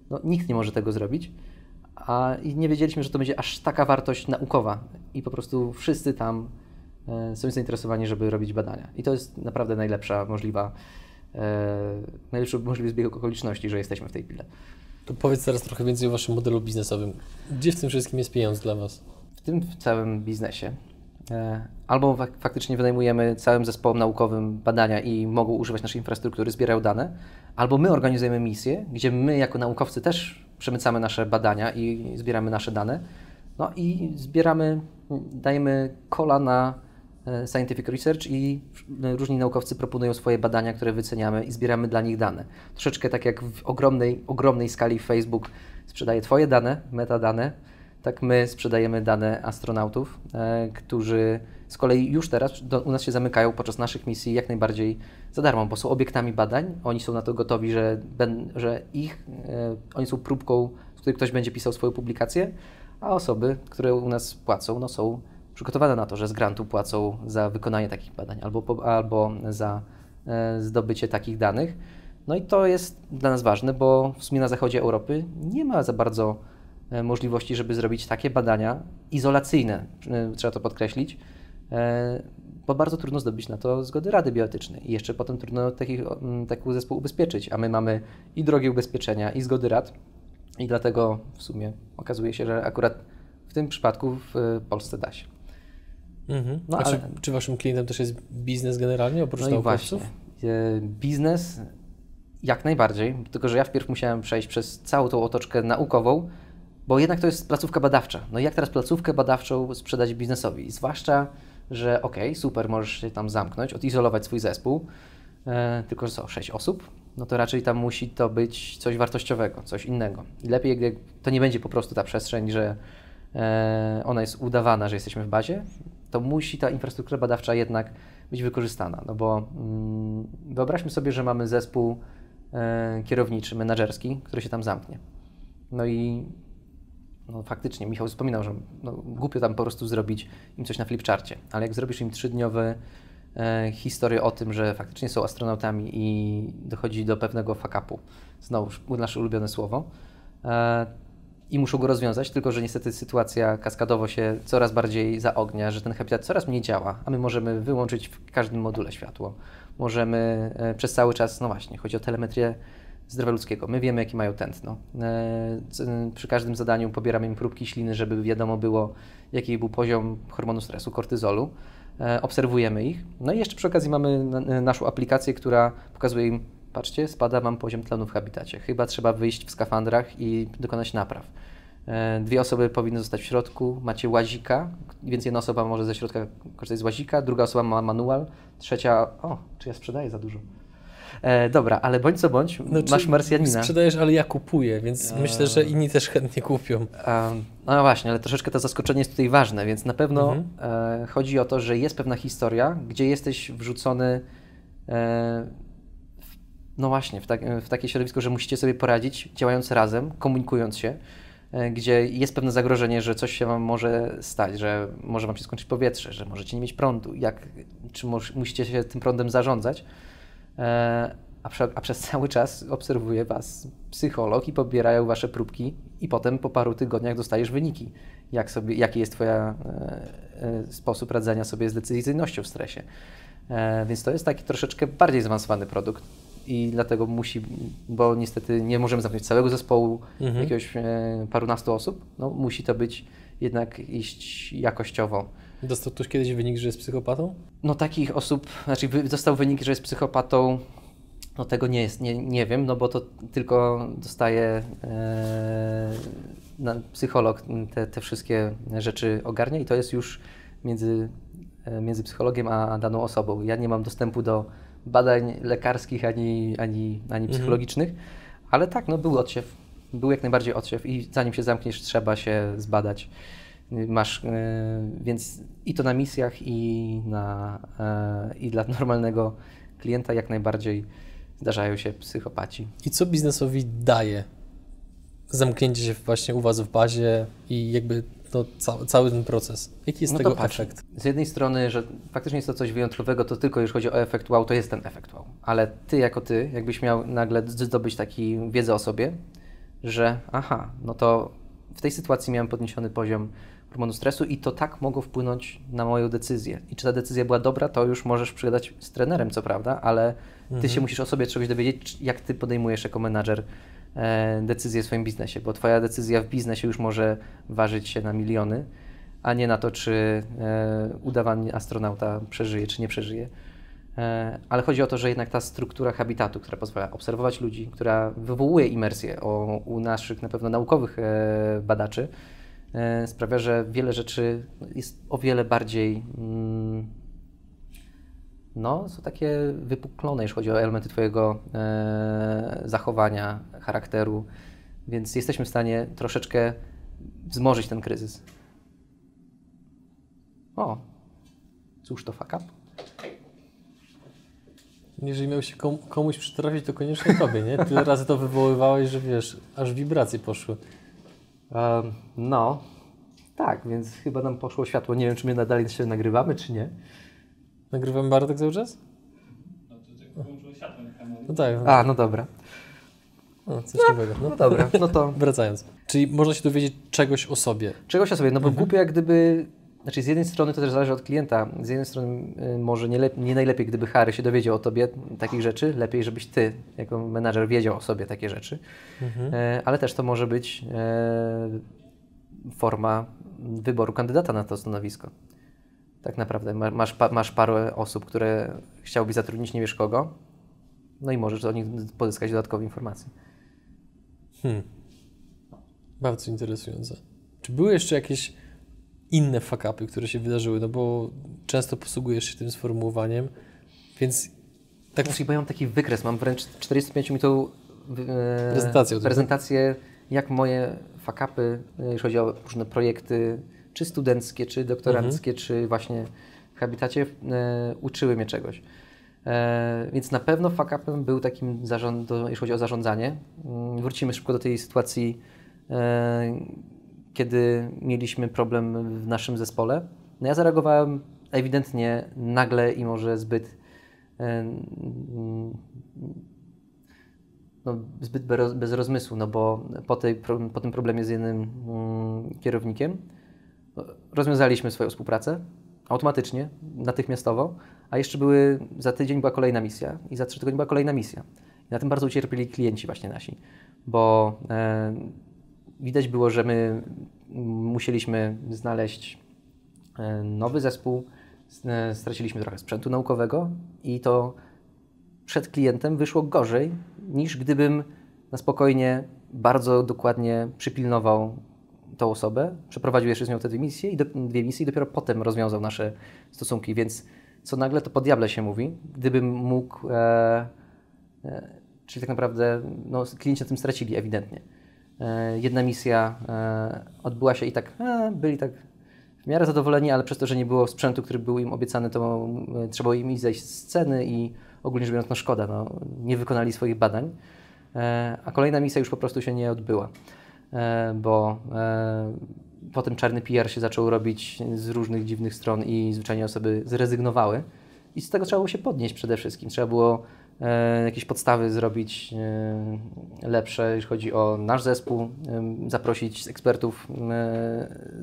No, nikt nie może tego zrobić. A nie wiedzieliśmy, że to będzie aż taka wartość naukowa i po prostu wszyscy tam e, są zainteresowani, żeby robić badania. I to jest naprawdę najlepsza możliwa, e, najlepszy możliwy zbieg okoliczności, że jesteśmy w tej chwili. To powiedz teraz trochę więcej o waszym modelu biznesowym. Gdzie w tym wszystkim jest pieniądz dla was? W tym całym biznesie E, albo faktycznie wynajmujemy całym zespołom naukowym badania i mogą używać naszej infrastruktury, zbierają dane, albo my organizujemy misję, gdzie my jako naukowcy też przemycamy nasze badania i zbieramy nasze dane. No i zbieramy, dajemy kola na scientific research i różni naukowcy proponują swoje badania, które wyceniamy i zbieramy dla nich dane. Troszeczkę tak jak w ogromnej, ogromnej skali Facebook sprzedaje Twoje dane, metadane, tak my sprzedajemy dane astronautów, e, którzy z kolei już teraz do, u nas się zamykają podczas naszych misji jak najbardziej za darmo, bo są obiektami badań, oni są na to gotowi, że, ben, że ich, e, oni są próbką, z której ktoś będzie pisał swoją publikację, a osoby, które u nas płacą, no są przygotowane na to, że z grantu płacą za wykonanie takich badań albo, albo za e, zdobycie takich danych. No i to jest dla nas ważne, bo w sumie na zachodzie Europy nie ma za bardzo E, możliwości, żeby zrobić takie badania izolacyjne, e, trzeba to podkreślić, bo bardzo trudno zdobyć na to zgody Rady Bioetycznej i jeszcze potem trudno taki, taki zespół ubezpieczyć, a my mamy i drogie ubezpieczenia, i zgody rad i dlatego w sumie okazuje się, że akurat w tym przypadku w Polsce da się. Mhm. No, A ale- czy, czy waszym klientem też jest biznes generalnie, oprócz No naukowców? właśnie, e, biznes jak najbardziej, tylko że ja wpierw musiałem przejść przez całą tą otoczkę naukową, bo jednak to jest placówka badawcza. No i jak teraz placówkę badawczą sprzedać biznesowi? Zwłaszcza, że okej, super, możesz się tam zamknąć, odizolować swój zespół, e, tylko że co, sześć osób? No to raczej tam musi to być coś wartościowego, coś innego. I lepiej, jak to nie będzie po prostu ta przestrzeń, że e, ona jest udawana, że jesteśmy w bazie, to musi ta infrastruktura badawcza jednak być wykorzystana. No bo mm, wyobraźmy sobie, że mamy zespół e, kierowniczy, menedżerski, który się tam zamknie. No i no faktycznie, Michał wspominał, że no, głupio tam po prostu zrobić im coś na flipcharcie, ale jak zrobisz im trzydniowe e, historię o tym, że faktycznie są astronautami i dochodzi do pewnego fuck-upu, znowu nasze ulubione słowo, e, i muszą go rozwiązać, tylko że niestety sytuacja kaskadowo się coraz bardziej zaognia, że ten habitat coraz mniej działa, a my możemy wyłączyć w każdym module światło. Możemy e, przez cały czas, no właśnie, chodzi o telemetrię zdrowia ludzkiego. My wiemy, jaki mają tętno. E, c- Przy każdym zadaniu pobieramy im próbki śliny, żeby wiadomo było, jaki był poziom hormonu stresu, kortyzolu. E, Obserwujemy ich. No i jeszcze przy okazji mamy na- naszą aplikację, która pokazuje im, patrzcie, spada wam poziom tlenu w habitacie. Chyba trzeba wyjść w skafandrach i dokonać napraw. E, Dwie osoby powinny zostać w środku. Macie łazika, więc jedna osoba może ze środka korzystać z łazika, druga osoba ma manual, trzecia. O, czy ja sprzedaję za dużo? E, dobra, ale bądź co bądź, Znaczy, masz Marsjanina. Sprzedajesz, ale ja kupuję, więc myślę, że inni też chętnie kupią. Em, No właśnie, ale troszeczkę to zaskoczenie jest tutaj ważne, więc na pewno Mhm. e, chodzi o to, że jest pewna historia, gdzie jesteś wrzucony e, no właśnie, w, tak, w takie środowisko, że musicie sobie poradzić, działając razem, komunikując się, e, gdzie jest pewne zagrożenie, że coś się Wam może stać, że może Wam się skończyć powietrze, że możecie nie mieć prądu, jak, czy moż, musicie się tym prądem zarządzać. E, a, prze, a przez cały czas obserwuje Was psycholog i pobierają Wasze próbki i potem po paru tygodniach dostajesz wyniki, jak sobie, jaki jest Twoja e, e, sposób radzenia sobie z decyzyjnością w stresie. E, więc to jest taki troszeczkę bardziej zaawansowany produkt i dlatego musi, bo niestety nie możemy zamknąć całego zespołu Mhm. jakiegoś e, parunastu osób, no musi to być jednak iść jakościowo. Dostał ktoś kiedyś wynik, że jest psychopatą? No takich osób, znaczy dostał wynik, że jest psychopatą, no tego nie jest, nie, nie wiem, no bo to tylko dostaje e, na, psycholog te, te wszystkie rzeczy ogarnia i to jest już między, e, między psychologiem a daną osobą. Ja nie mam dostępu do badań lekarskich ani, ani, ani psychologicznych, ale tak, no był odsiew, był jak najbardziej odsiew i zanim się zamkniesz, trzeba się zbadać. Masz, e, więc i to na misjach, i, na, e, i dla normalnego klienta jak najbardziej zdarzają się psychopaci. I co biznesowi daje zamknięcie się właśnie u Was w bazie i jakby no, ca cały ten proces? Jaki jest No tego to patrz, efekt? Z jednej strony, że faktycznie jest to coś wyjątkowego, to tylko już chodzi o efekt wow, to jest ten efekt wow. Ale ty jako ty, jakbyś miał nagle zdobyć taki wiedzę o sobie, że aha, no to w tej sytuacji miałem podniesiony poziom hormonu stresu i to tak mogło wpłynąć na moją decyzję. I czy ta decyzja była dobra, to już możesz przygadać z trenerem, co prawda, ale ty się musisz o sobie czegoś dowiedzieć, jak ty podejmujesz jako menadżer decyzję w swoim biznesie, bo twoja decyzja w biznesie już może ważyć się na miliony, a nie na to, czy e, udawany astronauta przeżyje, czy nie przeżyje. E, ale chodzi o to, że jednak ta struktura habitatu, która pozwala obserwować ludzi, która wywołuje imersję o, u naszych na pewno naukowych e, badaczy, e, sprawia, że wiele rzeczy jest o wiele bardziej mm, no, są takie wypuklone, jeśli chodzi o elementy Twojego e, zachowania, charakteru, więc jesteśmy w stanie troszeczkę wzmożyć ten kryzys. O, cóż to fuck up? Jeżeli miał się kom komuś przytrafić, to koniecznie Tobie, nie? Tyle razy to wywoływałeś, że wiesz, aż wibracje poszły. Em, no, tak, więc chyba nam poszło światło. Nie wiem, czy my nadal się nagrywamy, czy nie. Nagrywamy Bartek cały czas? No tak, no, A, no dobra. no, coś nowego. No. No dobra, no to Wracając. Czyli można się dowiedzieć czegoś o sobie. czegoś o sobie, no bo głupio jak gdyby znaczy z jednej strony to też zależy od klienta. Z jednej strony y, może nie, nie najlepiej, gdyby Harry się dowiedział o tobie takich rzeczy, lepiej, żebyś ty jako menadżer wiedział o sobie takie rzeczy. E, ale też to może być e, forma wyboru kandydata na to stanowisko. Tak naprawdę Ma- masz, masz parę osób, które chciałbyś zatrudnić, nie wiesz kogo, no i możesz od nich pozyskać dodatkowe informacje. Hmm. Bardzo interesujące. Czy były jeszcze jakieś inne fakapy, które się wydarzyły? No bo często posługujesz się tym sformułowaniem, więc tak Znaczy, bo ja mam taki wykres, mam wręcz 45-minutową e, prezentację, jak moje fakapy, e, jeśli chodzi o różne projekty, czy studenckie, czy doktoranckie, Mhm. czy właśnie w habitacie, e, uczyły mnie czegoś. E, więc na pewno fakapem był takim, zarząd, do, jeśli chodzi o zarządzanie. Mm, Wrócimy szybko do tej sytuacji, e, kiedy mieliśmy problem w naszym zespole. No ja zareagowałem ewidentnie nagle i może zbyt e, no, zbyt bez, rozmysłu, no bo po, tej, po tym problemie z jednym mm, kierownikiem rozwiązaliśmy swoją współpracę automatycznie, natychmiastowo, a jeszcze były, za tydzień była kolejna misja i za trzy tygodnie była kolejna misja. I na tym bardzo ucierpieli klienci właśnie nasi, bo e, widać było, że my musieliśmy znaleźć e, nowy zespół, e, straciliśmy trochę sprzętu naukowego i to przed klientem wyszło gorzej, niż gdybym na spokojnie, bardzo dokładnie przypilnował tą osobę, przeprowadził jeszcze z nią te dwie misje, i do, dwie misje i dopiero potem rozwiązał nasze stosunki, więc co nagle to po diable się mówi. Gdybym mógł, e, e, czyli tak naprawdę no, klienci na tym stracili ewidentnie. E, jedna misja e, odbyła się i tak, e, byli tak w miarę zadowoleni, ale przez to, że nie było sprzętu, który był im obiecany, to e, trzeba im iść zejść z sceny i ogólnie rzecz biorąc, no szkoda, no, nie wykonali swoich badań. A kolejna misja już po prostu się nie odbyła, bo e, potem czarny PR się zaczął robić z różnych dziwnych stron i zwyczajnie osoby zrezygnowały. I z tego trzeba było się podnieść przede wszystkim. Trzeba było e, jakieś podstawy zrobić e, lepsze, jeśli chodzi o nasz zespół, e, zaprosić ekspertów e,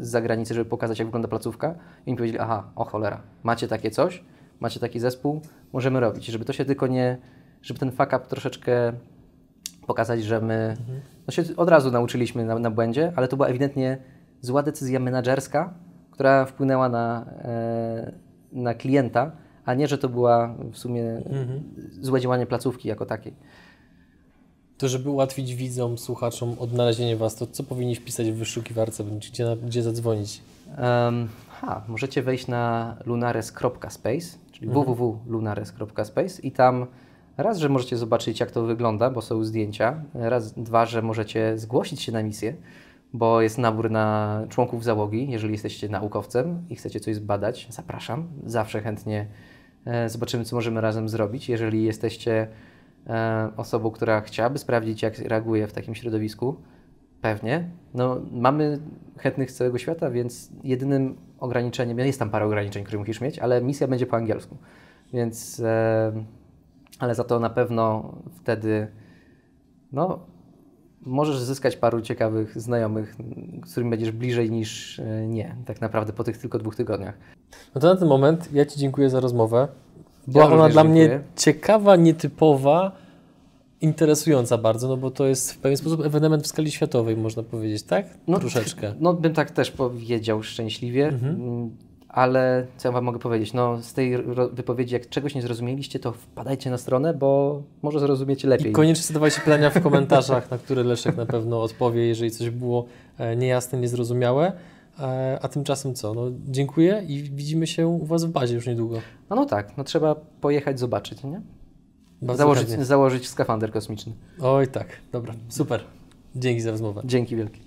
z zagranicy, żeby pokazać, jak wygląda placówka. I oni powiedzieli, aha, o cholera, macie takie coś, macie taki zespół, możemy robić. Żeby to się tylko nie, żeby ten fuck up troszeczkę pokazać, że my no się od razu nauczyliśmy na, na błędzie, ale to była ewidentnie zła decyzja menedżerska, która wpłynęła na, e, na klienta, a nie, że to była w sumie złe działanie placówki jako takiej. to, żeby ułatwić widzom, słuchaczom odnalezienie Was, to co powinni wpisać w wyszukiwarce, gdzie, gdzie zadzwonić? Um, ha, możecie wejść na lunares.space, czyli www.lunares.space i tam raz, że możecie zobaczyć, jak to wygląda, bo są zdjęcia, raz, dwa, że możecie zgłosić się na misję, bo jest nabór na członków załogi, jeżeli jesteście naukowcem i chcecie coś zbadać, zapraszam, zawsze chętnie e, zobaczymy, co możemy razem zrobić. Jeżeli jesteście e, osobą, która chciałaby sprawdzić, jak reaguje w takim środowisku, Pewnie. No, mamy chętnych z całego świata, więc jedynym ograniczeniem, jest tam parę ograniczeń, które musisz mieć, ale misja będzie po angielsku. Więc, e, ale za to na pewno wtedy, no, możesz zyskać paru ciekawych znajomych, z którymi będziesz bliżej niż e, nie, tak naprawdę po tych tylko dwóch tygodniach. No to na ten moment ja Ci dziękuję za rozmowę. Była ona również dla mnie dziękuję. ciekawa, nietypowa, interesująca bardzo, no bo to jest w pewien sposób ewenement w skali światowej, można powiedzieć, tak? Troszeczkę. No, bym tak też powiedział szczęśliwie, mm, ale co ja Wam mogę powiedzieć? No, z tej wypowiedzi, jak czegoś nie zrozumieliście, to wpadajcie na stronę, bo może zrozumiecie lepiej. I koniecznie zadawajcie pytania w komentarzach, na które Leszek na pewno odpowie, jeżeli coś było e, niejasne, niezrozumiałe. E, A tymczasem co? No, dziękuję i widzimy się u Was w bazie już niedługo. No, no tak, no trzeba pojechać, zobaczyć, nie? Bardzo Założyć, chętnie. założyć skafander kosmiczny. Oj tak, dobra, super. Dzięki za rozmowę. Dzięki wielkie.